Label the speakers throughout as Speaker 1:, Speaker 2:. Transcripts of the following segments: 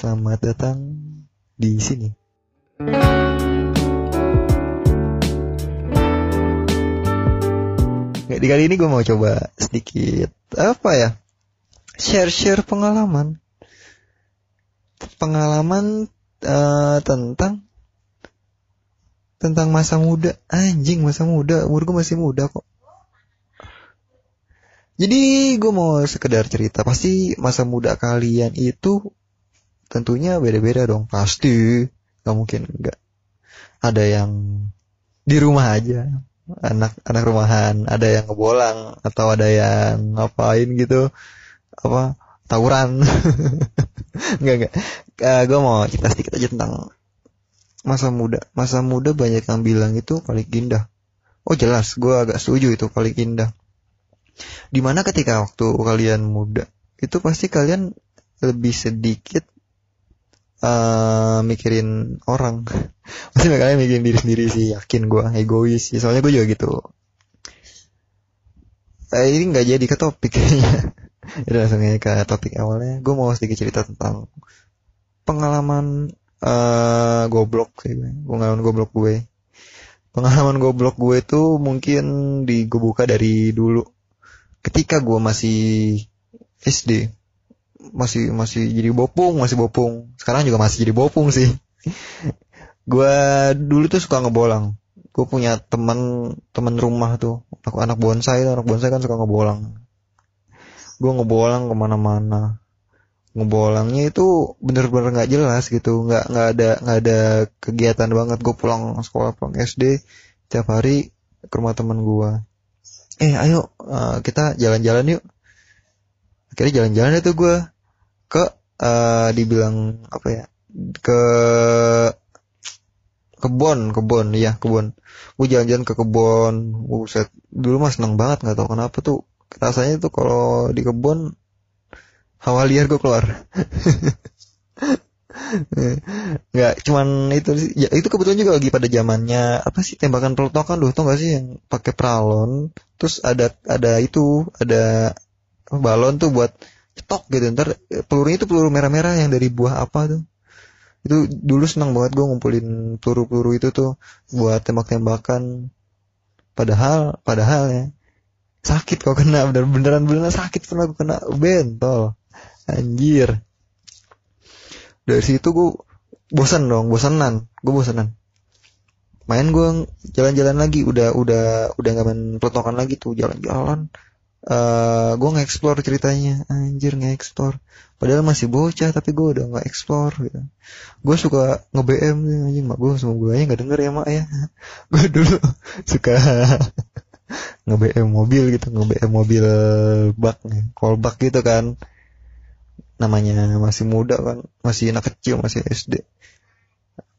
Speaker 1: Selamat datang di sini. Di kali ini gue mau coba sedikit apa ya? Share-share pengalaman. Pengalaman uh, tentang tentang masa muda. Anjing masa muda. Umur gue masih muda kok. Jadi gue mau sekedar cerita. Pasti masa muda kalian itu tentunya beda-beda dong. Pasti. Gak mungkin enggak. Ada yang di rumah aja. Anak-anak rumahan. Ada yang ngebolang. Atau ada yang ngapain gitu. Apa. Tawuran. enggak, enggak. Uh, gue mau cerita sedikit aja tentang masa muda. Masa muda banyak yang bilang itu paling indah. Oh jelas, gue agak setuju itu paling indah Di mana ketika waktu kalian muda itu pasti kalian lebih sedikit uh, mikirin orang. Pasti kalian mikirin diri sendiri sih, yakin gue egois sih. Soalnya gue juga gitu. Eh, ini nggak jadi ke topik kayaknya. Langsung aja ke topik awalnya. Gue mau sedikit cerita tentang pengalaman uh, goblok sih gue. Pengalaman goblok gue. Pengalaman goblok gue itu mungkin di gue buka dari dulu ketika gue masih SD masih masih jadi bopung masih bopung. Sekarang juga masih jadi bopung sih. Gue dulu tuh suka ngebolang. Gue punya teman teman rumah tuh. Aku anak bonsai anak bonsai kan suka ngebolang. Gue ngebolang ke mana-mana. Ngebolangnya itu bener-bener nggak -bener jelas gitu. Nggak nggak ada nggak ada kegiatan banget. Gue pulang sekolah pulang SD tiap hari ke rumah teman gue eh ayo uh, kita jalan-jalan yuk akhirnya jalan-jalan itu gue ke uh, dibilang apa ya ke kebon kebon iya kebon. Gue jalan-jalan ke kebon set dulu mah seneng banget nggak tahu kenapa tuh rasanya tuh kalau di kebon hawa liar gue keluar. Nggak cuman itu sih ya, itu kebetulan juga lagi pada zamannya apa sih tembakan pelotokan tuh tau gak sih yang pakai pralon terus ada ada itu ada balon tuh buat cetok gitu ntar pelurunya itu peluru merah-merah yang dari buah apa tuh. Itu dulu senang banget gue ngumpulin peluru-peluru itu tuh buat tembak-tembakan. Padahal padahal ya sakit kok kena bener beneran beneran sakit pernah gue kena bentol. Anjir. Dari situ gue bosan dong bosanan gue bosanan main gue jalan-jalan lagi udah udah udah nggak main pelotokan lagi tuh jalan-jalan uh, eh, gue nge-explore ceritanya. Anjir nge-explore. Padahal masih bocah tapi gue udah nggak explore gitu. Gue suka nge BM anjing. Mak gue semua gue nggak denger ya mak ya. Gue dulu suka nge BM mobil gitu. Nge BM mobil bak nih bak gitu kan. Namanya masih muda kan. Masih anak kecil masih SD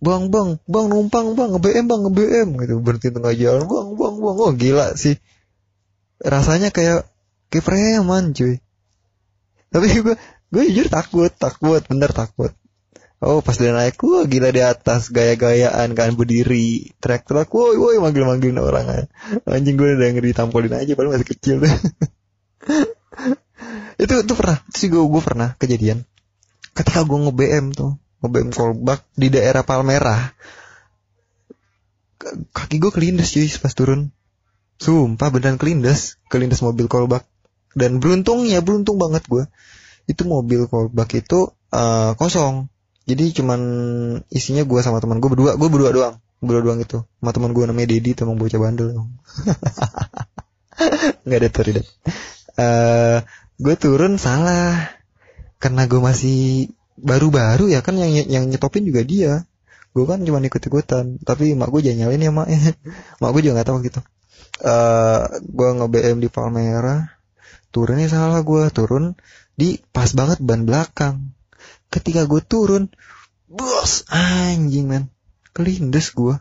Speaker 1: bang bang bang numpang bang nge-BM bang nge-BM gitu. Berhenti tengah jalan bang bang bang oh gila sih. Rasanya kayak kayak preman cuy. Tapi gue gue jujur takut takut bener takut. Oh pas dia naik gue gila di atas gaya-gayaan kan berdiri. Trek woi woi manggil manggilin orang anjing gue udah ngeri tampolin aja padahal masih kecil. Deh itu itu pernah sih gue gue pernah kejadian. Ketika gue nge BM tuh nge BM kolbak di daerah Palmerah. Kaki gue kelindes cuy pas turun. Sumpah beneran kelindes kelindes mobil kolbak dan beruntungnya beruntung banget gue itu mobil kolbak itu uh, kosong. Jadi cuman isinya gue sama teman gue berdua. Gue berdua doang. Berdua doang itu sama teman gue namanya Dedi teman bocah bandel. Nggak ada tuh uh, gue turun salah. Karena gue masih baru-baru ya kan yang yang nyetopin juga dia. Gue kan cuma ikut ikutan tapi mak gue jangan nyalin ya mak. Mak gue juga nggak tahu gitu. Uh, gue nge BM di Palmera turunnya salah gue turun di pas banget ban belakang. Ketika gue turun bos anjing men. Kelindes gue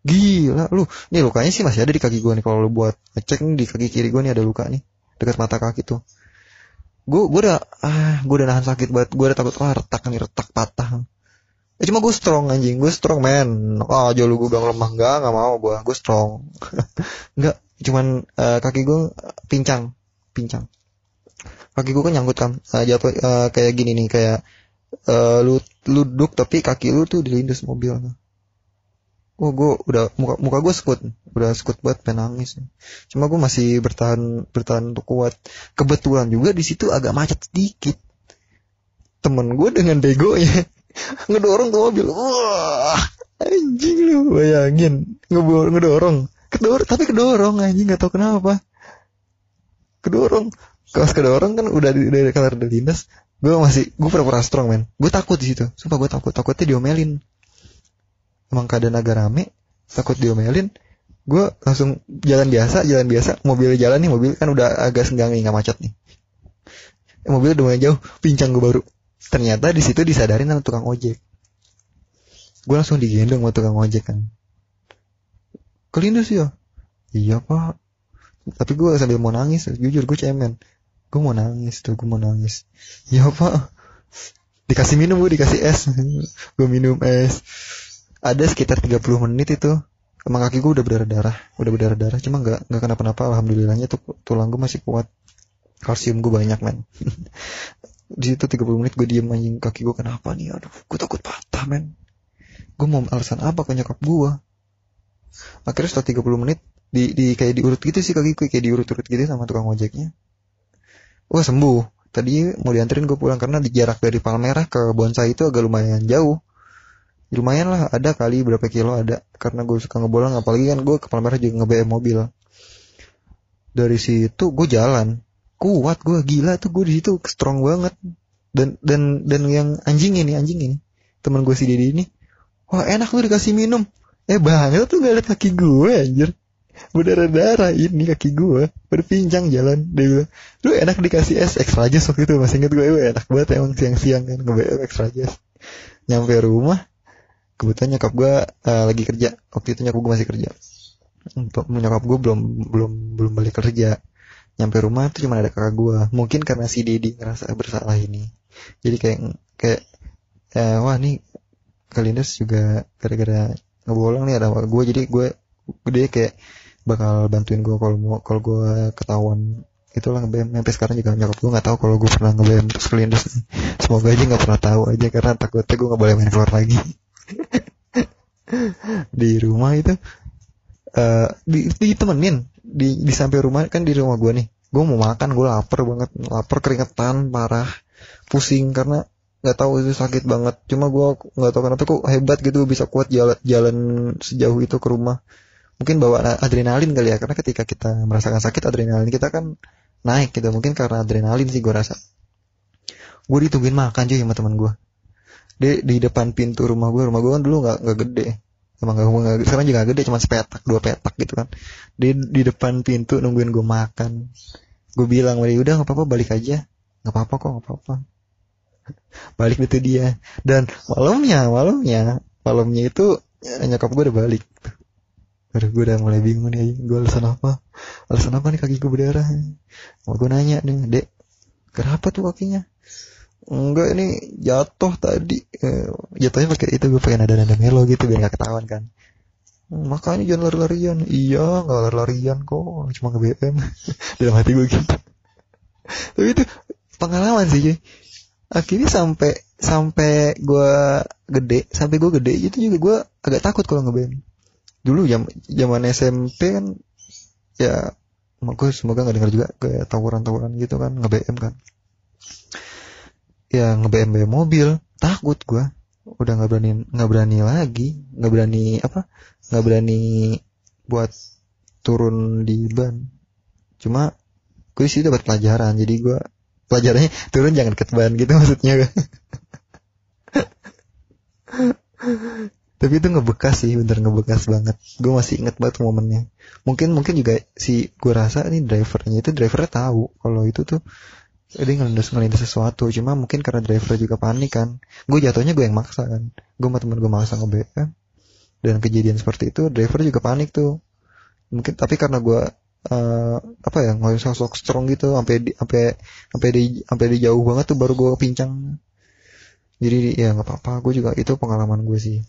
Speaker 1: gila lu. Nih lukanya sih masih ada di kaki gue nih. Kalau lu buat ngecek nih di kaki kiri gue nih ada luka nih. Dekat mata kaki tuh. Gue gue udah ah gue udah nahan sakit banget. Gue udah takut wah retak nih retak patah. Ya cuma gue strong anjing. Gue strong man oh aja lu gue bilang lemah. Enggak nggak mau gue gue strong. Enggak cuman uh, kaki gue pincang pincang. Kaki gue kan nyangkut kan uh, jatuh uh, kayak gini nih kayak eh lu duduk tapi kaki lu tuh dilindas mobil. Oh gue udah muka muka gue sekut. Udah sekut banget pengen nangis. Cuma gue masih bertahan bertahan untuk kuat. Kebetulan juga di situ agak macet sedikit. Temen gue dengan begonya ngedorong tuh mobil. Wah anjing lu bayangin. Ngedorong. Kedor tapi kedorong anjing nggak tahu kenapa kedorong pas kedorong kan udah di- dari kelar udah lindas gue masih gue pura-pura strong men. Gue takut di situ. Sumpah gue takut. Takutnya diomelin. Emang keadaan agak rame takut diomelin. Gue langsung jalan biasa jalan biasa. Mobil jalan nih mobil kan udah agak senggang nih nggak macet nih. Eh, mobil udah mulai jauh. Pincang gue baru. Ternyata di situ disadarin sama tukang ojek. Gue langsung digendong sama tukang ojek kan. Kelindas ya iya pak tapi gue sambil mau nangis jujur gue cemen. Gue mau nangis tuh gue mau nangis. Iya pak dikasih minum gue dikasih es. Gue minum es. Ada sekitar 30 menit itu. Emang kaki gue udah berdarah darah udah berdarah darah cuma nggak nggak kenapa-napa alhamdulillahnya tuh tulang gue masih kuat. Kalsium gue banyak men. Di situ 30 menit gue diem anjing kaki gue kenapa nih? Aduh gue takut patah men. Gue mau alasan apa ke nyokap gue akhirnya setelah 30 menit di, di kayak diurut gitu sih kaki kayak diurut-urut gitu sama tukang ojeknya. Wah sembuh. Tadi mau dianterin gue pulang karena di jarak dari Palmerah ke Bonsai itu agak lumayan jauh. Lumayan lah ada kali berapa kilo ada. Karena gue suka ngebolang apalagi kan gue ke Palmerah juga nge-BM mobil. Dari situ gue jalan. Kuat gue gila tuh gue di situ strong banget. Dan dan dan yang anjing ini anjing ini. Teman gue si Didi ini wah enak lu dikasih minum. Eh banget tuh gak liat kaki gue anjir berdarah darah ini kaki gue berpincang jalan. Dia bilang lu enak dikasih es extra jus. Waktu itu masih inget gue "Wah, enak banget emang siang-siang kan nge extra jus. Nyampe rumah kebetulan nyokap gue eh, lagi kerja. Waktu itu nyokap gue masih kerja. Untuk nyokap gue belum belum belum balik kerja. Nyampe rumah tuh cuma ada kakak gue mungkin karena si Dedi ngerasa bersalah ini. Jadi kayak kayak eh, wah nih Kalindas juga gara-gara ngebolang nih ada gue jadi gue dia kayak bakal bantuin gue kalau mau kalau gue ketahuan. Itulah ngebem sampai sekarang juga nyokap gue nggak tahu kalau gue pernah ngebem terus Kalindas semoga aja nggak pernah tahu aja karena takutnya gue nggak boleh main keluar lagi. Di rumah itu eh di, ditemenin. Di di sampai rumah kan di rumah gue nih. Gue mau makan gue lapar banget. Lapar keringetan parah pusing karena nggak tahu itu sakit banget. Cuma gue nggak tahu kenapa kok hebat gitu bisa kuat jalan jalan sejauh itu ke rumah mungkin bawa adrenalin kali ya. Karena ketika kita merasakan sakit adrenalin kita kan naik gitu. Mungkin karena adrenalin sih gue rasa. Gue ditungguin makan cuy sama teman gue di di depan pintu rumah gue rumah gue kan dulu nggak nggak gede. Emang nggak nggak sekarang juga gede cuma sepetak dua petak gitu kan. Di di depan pintu nungguin gue makan. Gue bilang "Wadi, udah nggak apa-apa balik aja. Nggak apa-apa kok nggak apa-apa. Balik itu dia. Dan malamnya malamnya malamnya itu ya, nyokap gue udah balik Aduh gue udah mulai bingung nih gue alasan apa? Alasan apa nih kaki gue berdarah mau gue nanya nih dek. Kenapa tuh kakinya? Enggak ini jatuh tadi. Eh, jatuhnya pakai itu gue pengen ada nada melo gitu biar gak ketahuan kan. "Hmm, makanya jangan lari-larian. Iya nggak lari-larian kok. Cuma nge BM dalam hati gue gitu. Tapi itu pengalaman sih cuy. Akhirnya sampai sampai gue gede sampai gue gede itu juga gue agak takut kalau nge BM dulu jam zaman SMP kan ya gue semoga nggak dengar juga kayak tawuran-tawuran gitu kan nge BM kan. Ya nge BM BM mobil takut gue udah nggak berani nggak berani lagi nggak berani apa nggak berani buat turun di ban. Cuma gue sih dapat pelajaran jadi gue pelajarannya turun jangan ke ban gitu maksudnya tapi itu ngebekas sih bener ngebekas banget. Gue masih inget banget momennya. Mungkin mungkin juga si gue rasa nih drivernya itu drivernya tahu kalau itu tuh dia ngelindas ngelindas sesuatu. Cuma mungkin karena driver juga panik kan. Gue jatuhnya gue yang maksa kan. Gue sama temen gue maksa nge BM dan kejadian seperti itu driver juga panik tuh. Mungkin tapi karena gue eh, apa ya nggak sosok strong gitu sampai di sampai sampai di sampai di jauh banget tuh baru gue pincang jadi ya nggak apa-apa gue juga itu pengalaman gue sih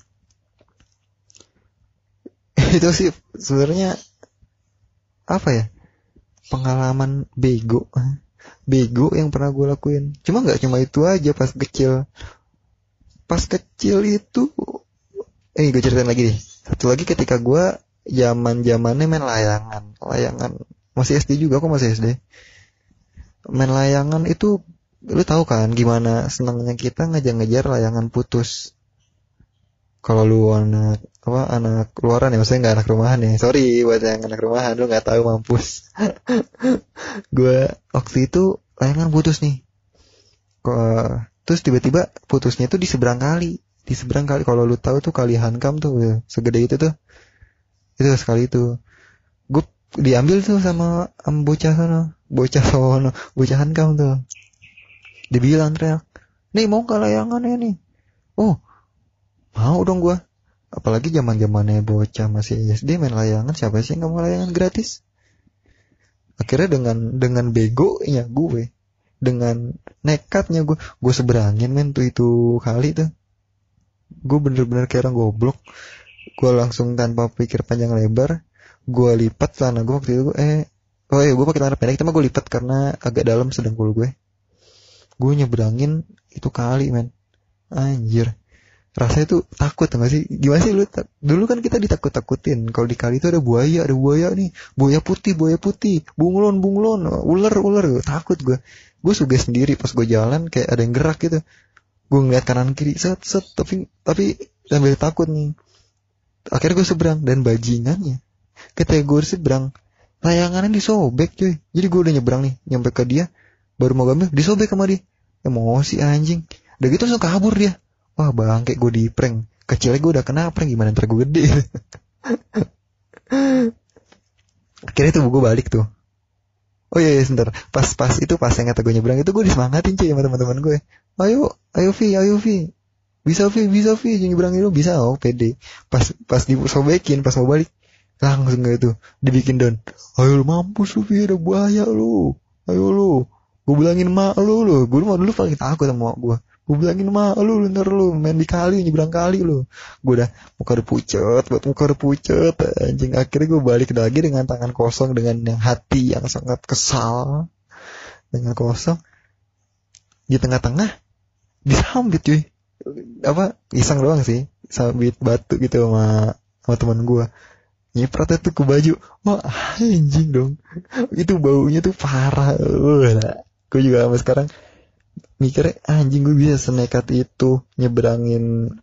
Speaker 1: itu sih sebenarnya apa ya? Pengalaman bego. Bego yang pernah gue lakuin. Cuma nggak cuma itu aja pas kecil. Pas kecil itu eh gue ceritain lagi deh. Satu lagi ketika gue zaman zamannya main layangan. Layangan masih SD juga aku masih SD main layangan itu lu tahu kan gimana senangnya kita ngejar-ngejar layangan putus kalau lu anak apa anak luaran ya maksudnya nggak anak rumahan ya. Sorry buat yang anak rumahan lu nggak tahu mampus. Gue waktu itu layangan putus nih. Kok terus tiba-tiba putusnya tuh di seberang kali di seberang kali. Kalau lu tahu tuh kali Hankam tuh ya, segede itu tuh. Itu sekali itu. Gue diambil tuh sama am bocah sana bocah sono bocah Hankam tuh. Dibilang teriak nih mau ke layangannya nih? Oh mau dong gue apalagi zaman zamannya bocah masih SD main layangan siapa sih nggak mau layangan gratis? Akhirnya dengan dengan bego ya gue dengan nekatnya gue gue seberangin men tuh itu kali tuh. Gue bener-bener kayak orang goblok. Gue langsung tanpa pikir panjang lebar gue lipat celana gue waktu itu eh oh iya gue pakai celana pendek cuma gue lipat karena agak dalam sedang gue. Gue nyebrangin itu kali men. Anjir rasanya tuh takut gak sih? Gimana sih lu? Dulu kan kita ditakut takutin kalau di kali itu ada buaya ada buaya nih. Buaya putih buaya putih. Bunglon bunglon. Ular ular. Takut gue gue suka sendiri pas gue jalan kayak ada yang gerak gitu. Gue ngeliat kanan kiri set set. Tapi tapi sambil takut nih. Akhirnya gue seberang dan bajingannya. Ketika gue seberang. Layangannya disobek cuy. Jadi gue udah nyebrang nih nyampe ke dia. Baru mau gambar disobek sama dia. Emosi anjing. Udah gitu langsung kabur dia wah bang kayak gue di prank. Kecilnya gue udah kena prank gimana ntar gue gede? Akhirnya tuh gue balik tuh. Oh iya, iya sebentar. Pas pas itu pas yang kata gue nyebrang itu gue disemangatin cuy sama teman-teman gue ayo ayo Vi ayo Vi. Bisa Vi bisa Vi nyebrang itu. Bisa oh pede. Pas pas disobekin pas mau balik langsung gitu. Dibikin down. Ayo lu mampus lu Vi ada buaya lu. Ayo lu. Gue bilangin mak lu lu. Gue mau dulu paling takut sama gue gue bilangin mah lu ntar lu main di kali nyebrang kali lu. Gue udah muka udah pucet buat muka udah pucet anjing. Akhirnya gue balik lagi dengan tangan kosong dengan yang hati yang sangat kesal. Dengan kosong di tengah-tengah disambit cuy. Apa iseng doang sih sambit batu gitu sama sama teman gue nyiprat itu ke baju wah anjing dong. Itu baunya tuh parah gue juga sampai sekarang mikirnya anjing gue bisa senekat itu nyeberangin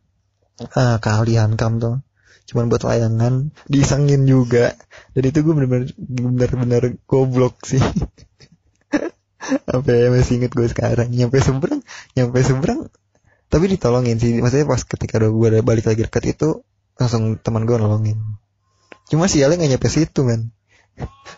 Speaker 1: ah, keahlian kam tuh. Cuman buat layangan disangin juga. Dan itu gue bener-bener bener-bener goblok sih. Apa ya masih inget gue sekarang. Nyampe seberang nyampe seberang tapi ditolongin sih. Maksudnya pas ketika gue balik lagi dekat itu langsung teman gue nolongin. Cuma sialnya gak nyampe situ kan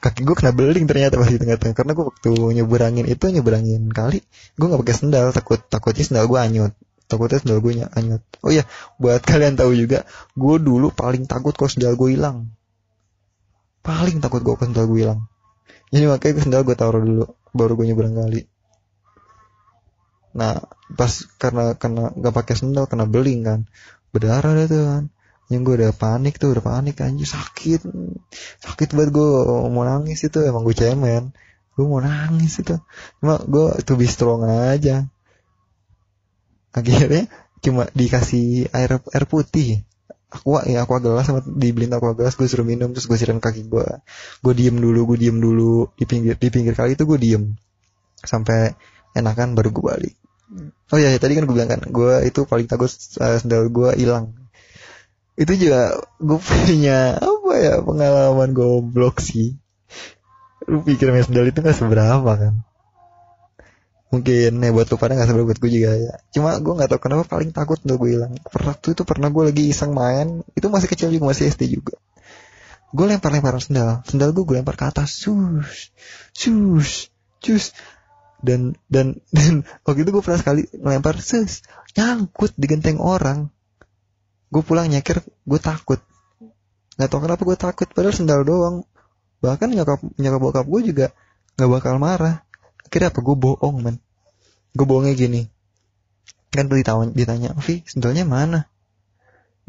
Speaker 1: kaki gue kena beling ternyata pas di tengah-tengah. Karena gue waktu nyeberangin itu nyeberangin kali gue nggak pakai sendal. Takut takutnya sendal gue anyut. Takutnya sendal gue anyut. Oh iya buat kalian tahu juga gue dulu paling takut kalau sendal gue hilang. Paling takut gue kalau sendal gue hilang. Jadi makanya sendal gue taruh dulu baru gue nyeberang kali. Nah pas karena karena nggak pakai sendal kena beling kan. Berdarah deh tuh kan yang gue udah panik tuh udah panik anjir sakit. Sakit banget gue mau nangis itu emang gue cemen. Gue mau nangis itu. Cuma gue tuh be strong aja. Akhirnya cuma dikasih air air putih. Aqua ya aqua gelas sama dibeliin aqua gelas gue suruh minum terus gue siram kaki gue gue diem dulu gue diem dulu. Di pinggir di pinggir kali itu gue diem. Sampai enakan baru gue balik. Oh ya, ya tadi kan gue bilang kan gue itu paling takut uh, sendal gue hilang itu juga gue punya apa ya pengalaman goblok sih. Lu pikir sendal itu gak seberapa kan? Mungkin ya buat lu pada gak seberapa buat gue juga ya. Cuma gue gak tau kenapa paling takut untuk gue hilang. Pernah tuh itu pernah gue lagi iseng main. Itu masih kecil juga masih SD juga. Gue lempar lempar sendal. Sendal gue gue lempar ke atas. Sus. Sus. Sus dan dan dan waktu itu gue pernah sekali ngelempar sus nyangkut di genteng orang gue pulang nyekir gue takut. Nggak tau kenapa gue takut padahal sendal doang. Bahkan nyokap nyokap bokap gue juga nggak bakal marah. Akhirnya apa? Gue bohong man gue bohongnya gini. Kan ditanya ditanya Vi sendalnya mana?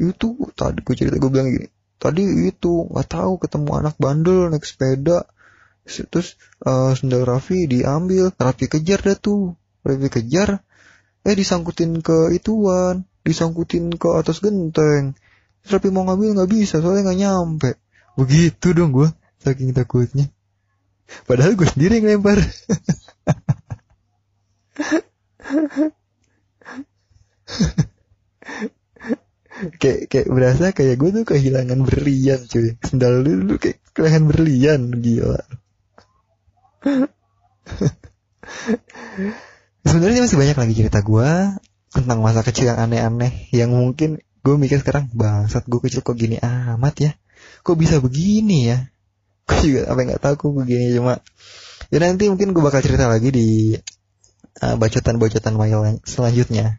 Speaker 1: Itu tadi gue cerita gue bilang gini. Tadi itu nggak tahu ketemu anak bandel naik sepeda. Terus uh, sendal Raffi diambil. Raffi kejar dah tuh. Raffi kejar eh disangkutin ke ituan disangkutin ke atas genteng. Tapi mau ngambil nggak bisa soalnya nggak nyampe. Begitu dong gue saking takutnya. Padahal gue sendiri yang lempar. Kayak kayak berasa kayak gue tuh kehilangan berlian cuy. Sendal dulu kayak kehilangan berlian gila. Sebenarnya masih banyak lagi cerita gue tentang masa kecil yang aneh-aneh yang mungkin gue mikir sekarang bangsat gue kecil kok gini amat ya? Kok bisa begini ya? Gue juga apa nggak tahu kok begini cuma ya nanti mungkin gue bakal cerita lagi di uh, bacotan-bacotan mail selanjutnya.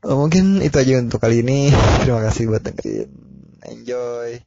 Speaker 1: Uh, mungkin itu aja untuk kali ini. Terima kasih buat dengerin. Enjoy